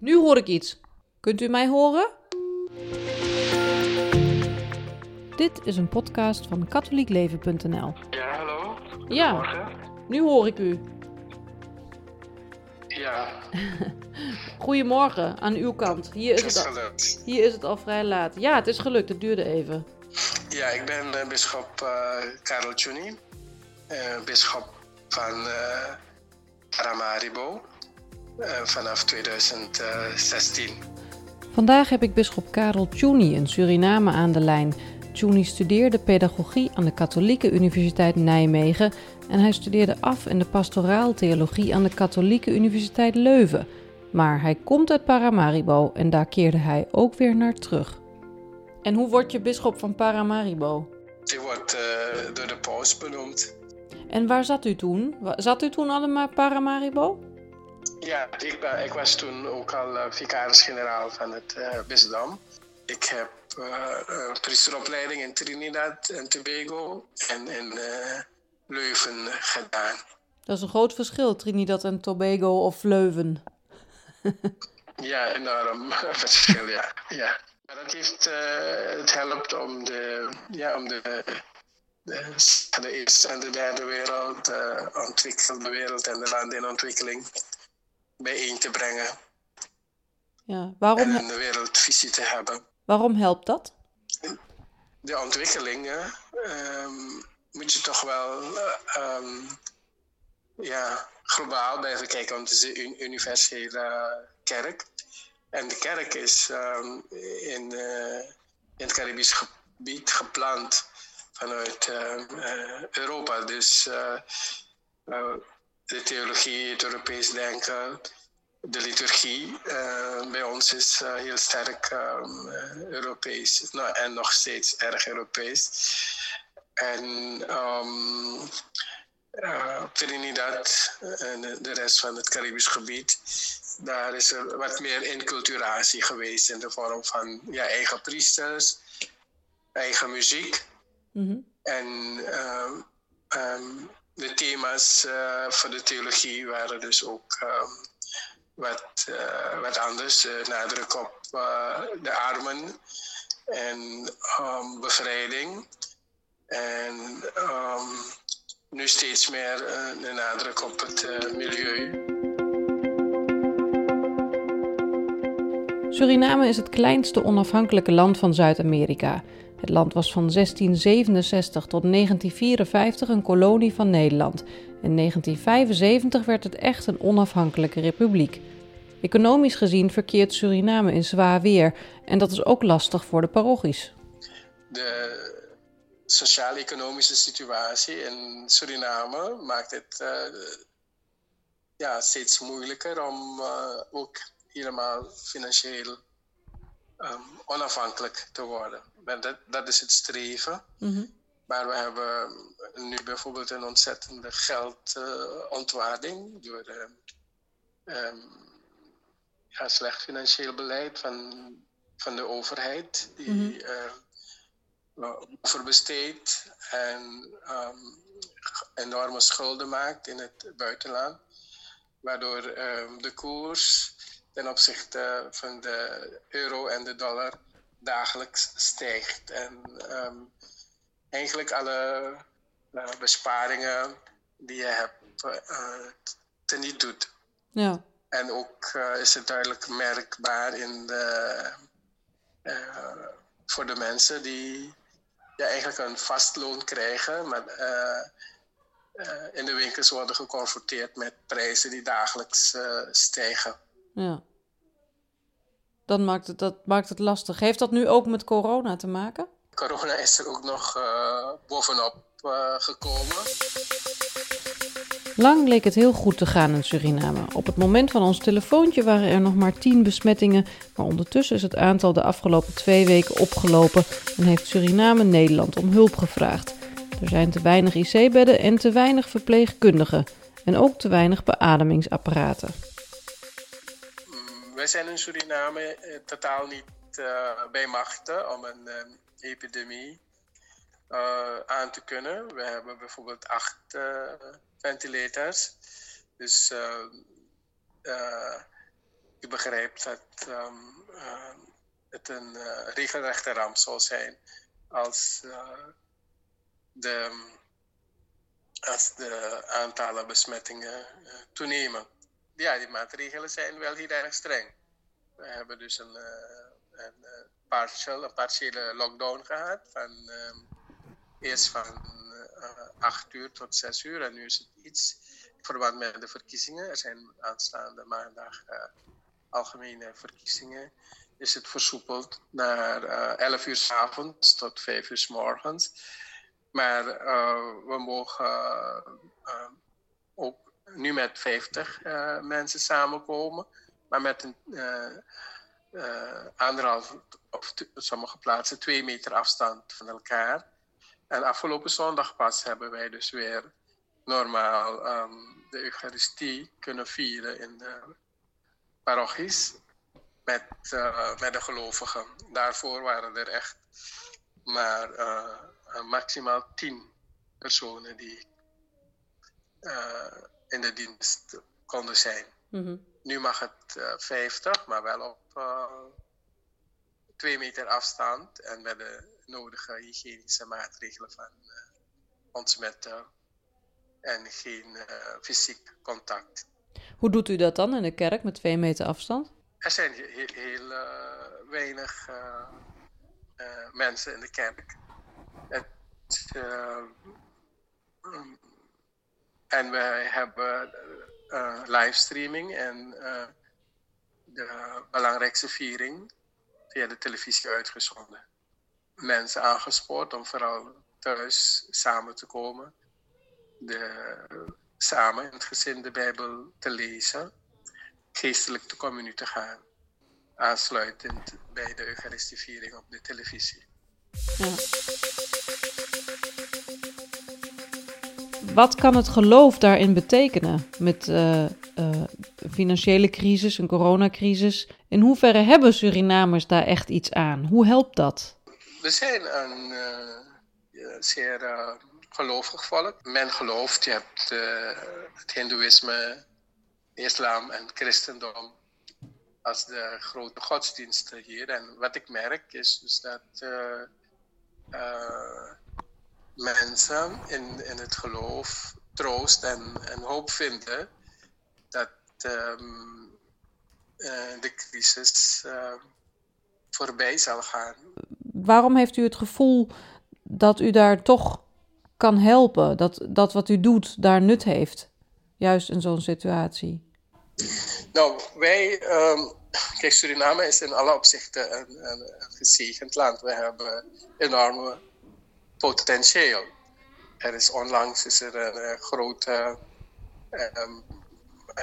Nu hoor ik iets. Kunt u mij horen? Dit is een podcast van katholiekleven.nl. Ja, hallo? Ja. Nu hoor ik u. Ja, Goedemorgen aan uw kant. Hier is het is gelukt. hier is het al vrij laat. Ja, het is gelukt. Het duurde even. Ja, ik ben uh, bisschop uh, Karel Tjuni, uh, bisschop van Paramaribo vanaf 2016. Vandaag heb ik bisschop Karel Tjuni in Suriname aan de lijn. Tjuni studeerde pedagogie aan de Katholieke Universiteit Nijmegen en hij studeerde af in de pastoraaltheologie aan de Katholieke Universiteit Leuven. Maar hij komt uit Paramaribo en daar keerde hij ook weer naar terug. En hoe word je bisschop van Paramaribo? Die wordt uh, door de paus benoemd. En waar zat u toen? Zat u toen allemaal Paramaribo? Ja, ik, ben, ik was toen ook al uh, vicaris-generaal van het bisdom. Ik heb een priesteropleiding in Trinidad en Tobago en in Leuven gedaan. Dat is een groot verschil, Trinidad en Tobago of Leuven. ja, enorm verschil, ja. ja. Maar dat heeft, uh, het helpt om de, ja, om de, de, de eerste en de derde wereld, de uh, ontwikkelde wereld en de landen in ontwikkeling bijeen te brengen. Ja, waarom... En een wereldvisie te hebben. Waarom helpt dat? De ontwikkelingen um, moet je toch wel um, ja, globaal blijven kijken, want het is een universele kerk. En de kerk is um, in, uh, in het Caribisch gebied gepland vanuit uh, Europa. Dus uh, de theologie, het Europees denken, de liturgie bij ons is heel sterk um, Europees nou, en nog steeds erg Europees. En um, uh, Trinidad en de rest van het Caribisch gebied, daar is er wat meer inculturatie geweest in de vorm van ja, eigen priesters, eigen muziek. Mm-hmm. En um, de thema's uh, voor de theologie waren dus ook um, wat, uh, wat anders. Nadruk op de armen en bevrijding. En nu steeds meer de nadruk op het milieu. Suriname is het kleinste onafhankelijke land van Zuid-Amerika. Het land was van 1667 tot 1954 een kolonie van Nederland. In 1975 werd het echt een onafhankelijke republiek. Economisch gezien verkeert Suriname in zwaar weer en dat is ook lastig voor de parochies. De sociaal-economische situatie in Suriname maakt het uh, ja, steeds moeilijker om uh, ook helemaal financieel um, onafhankelijk te worden. Dat, dat is het streven. Mm-hmm. Maar we hebben nu bijvoorbeeld een ontzettende geldontwaarding uh, door um, ja, slecht financieel beleid van, van de overheid, die uh, overbesteedt en um, enorme schulden maakt in het buitenland, waardoor de koers ten opzichte van de euro en de dollar dagelijks stijgt. En um, eigenlijk alle uh, besparingen die je hebt uh, teniet doet. Ja. En ook uh, is het duidelijk merkbaar in de, voor de mensen die ja, eigenlijk een vast loon krijgen, maar in de winkels worden geconfronteerd met prijzen die dagelijks stijgen. Ja. Dan maakt het, dat maakt het lastig. Heeft dat nu ook met corona te maken? Corona is er ook nog uh, bovenop uh, gekomen. Lang leek het heel goed te gaan in Suriname. Op het moment van ons telefoontje waren er nog maar 10 besmettingen, maar ondertussen is het aantal de afgelopen twee weken opgelopen en heeft Suriname Nederland om hulp gevraagd. Er zijn te weinig IC-bedden en te weinig verpleegkundigen en ook te weinig beademingsapparaten. Wij zijn in Suriname eh, totaal niet uh, bij machten om een uh, epidemie aan te kunnen. We hebben bijvoorbeeld acht ventilators. Dus u begrijpt dat ehm, het een regelrechte ramp zal zijn als de, als de aantallen besmettingen toenemen. Ja, die maatregelen zijn wel heel erg streng. We hebben dus een, een, partial, een partiële lockdown gehad. Van, ehm, eerst van 8 uur tot 6 uur. En nu is het iets in verband met de verkiezingen. Er zijn aanstaande maandag algemene verkiezingen. Is het versoepeld naar uh, eh, 11 uur s avonds tot 5 uur s morgens. Maar we mogen ook nu met 50 mensen samenkomen. Maar met een anderhalf, of sommige plaatsen twee meter afstand van elkaar. En afgelopen zondag pas hebben wij dus weer normaal um, de Eucharistie kunnen vieren in de parochies met, uh, met de gelovigen. Daarvoor waren er echt maar uh, maximaal tien personen die uh, in de dienst konden zijn. Mm -hmm. Nu mag het 50, maar wel op twee meter afstand en met de nodige hygiënische maatregelen van uh, ontsmetten en geen fysiek contact. Hoe doet u dat dan in de kerk met twee meter afstand? Er zijn heel, heel uh, weinig mensen in de kerk. Het, en wij hebben livestreaming en de belangrijkste viering via de televisie uitgezonden mensen aangespoord om vooral thuis samen te komen. De, samen in het gezin de Bijbel te lezen. Geestelijk te communie te gaan. Aansluitend bij de Eucharistieviering op de televisie. Wat kan het geloof daarin betekenen met uh, financiële crisis, een coronacrisis? In hoeverre hebben Surinamers daar echt iets aan? Hoe helpt dat? we zijn een uh, zeer gelovig volk. Men gelooft, je hebt het hindoeïsme, islam en christendom als de grote godsdiensten hier. En wat ik merk is dus dat mensen in, in het geloof troost en, en hoop vinden dat um, de crisis voorbij zal gaan waarom heeft u het gevoel dat u daar toch kan helpen? Dat, dat wat u doet daar nut heeft? Juist in zo'n situatie. Nou, wij. Um, kijk, Suriname is in alle opzichten een, een, een gezegend land. We hebben enorme potentieel. Er is onlangs is er een, grote um,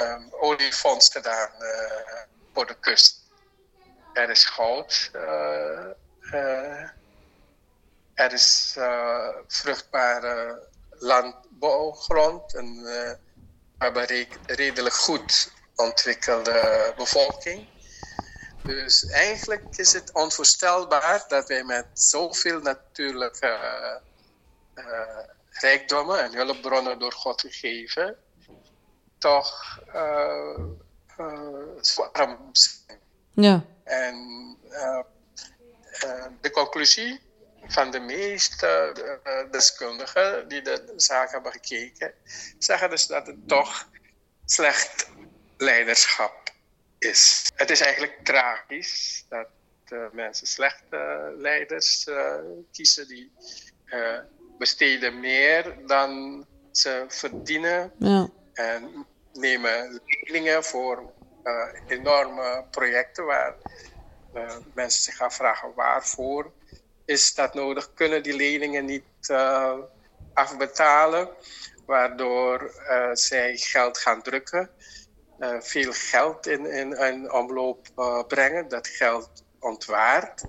um, oliefonds gedaan uh, voor de kust. Er is goud. Uh, er is vruchtbare landbouwgrond en we hebben een redelijk goed ontwikkelde bevolking. Dus eigenlijk is het onvoorstelbaar dat wij met zoveel natuurlijke rijkdommen en hulpbronnen door God gegeven, toch zo arm zijn. Ja. En eh, de conclusie van de meeste uh, deskundigen die de zaak hebben gekeken, zeggen dus dat het toch slecht leiderschap is. Het is eigenlijk tragisch dat mensen slechte leiders uh, kiezen die besteden meer dan ze verdienen ja. en nemen leningen voor enorme projecten waar mensen zich gaan vragen waarvoor is dat nodig? Kunnen die leningen niet uh, afbetalen, waardoor uh, zij geld gaan drukken, veel geld in, in, in omloop brengen, dat geld ontwaart.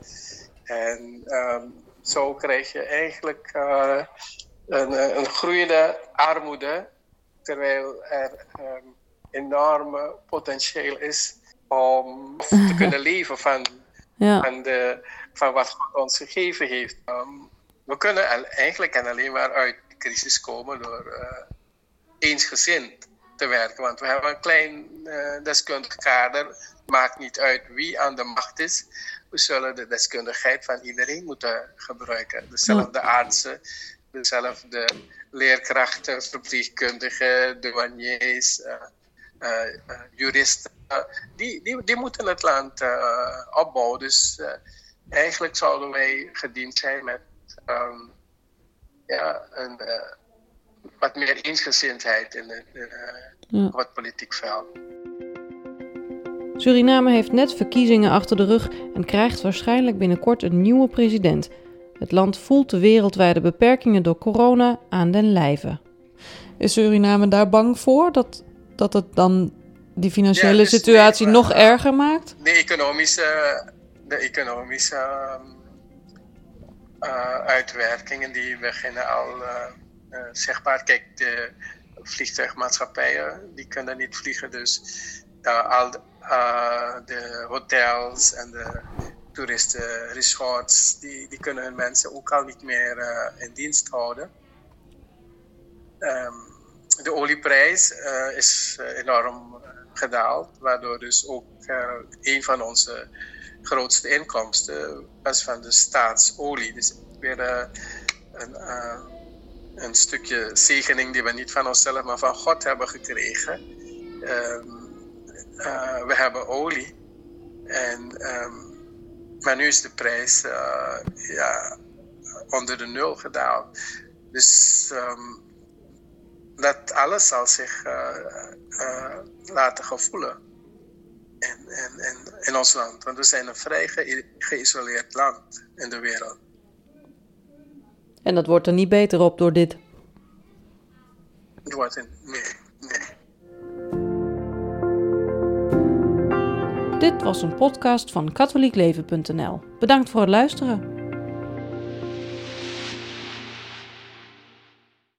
En um, zo krijg je eigenlijk een, een groeiende armoede, terwijl er um, enorme potentieel is om te kunnen leven van, ja. van, de, van wat God ons gegeven heeft. Um, we kunnen eigenlijk en alleen maar uit de crisis komen door uh, eensgezind te werken. Want we hebben een klein uh, deskundig kader. Maakt niet uit wie aan de macht is. We zullen de deskundigheid van iedereen moeten gebruiken. Dezelfde artsen, dezelfde leerkrachten, verpleegkundigen, douaniers, uh, uh, juristen. die, die, die moeten het land opbouwen. Dus eigenlijk zouden wij gediend zijn met um, ja, een, wat meer eensgezindheid in het, ja. het politiek veld. Suriname heeft net verkiezingen achter de rug en krijgt waarschijnlijk binnenkort een nieuwe president. Het land voelt de wereldwijde beperkingen door corona aan den lijve. Is Suriname daar bang voor dat, dat het dan die financiële dus situatie nog erger maakt? De economische, de economische uh, uitwerkingen die beginnen al uh, uh, zichtbaar. Kijk, de vliegtuigmaatschappijen die kunnen niet vliegen, dus al de, de hotels en de toeristenresorts, die, die kunnen hun mensen ook al niet meer uh, in dienst houden. Um, de olieprijs uh, is uh, enorm gedaald, waardoor dus ook een van onze grootste inkomsten was van de staatsolie. Dus weer een, een stukje zegening die we niet van onszelf, maar van God hebben gekregen. Um, we hebben olie. En um, maar nu is de prijs uh, ja, onder de nul gedaald. Dus um, dat alles zal zich uh, laten gevoelen in, in, ons land. Want we zijn een vrij ge geïsoleerd land in de wereld. En dat wordt er niet beter op door dit? Het wordt nee, nee. Dit was een podcast van katholiekleven.nl. Bedankt voor het luisteren.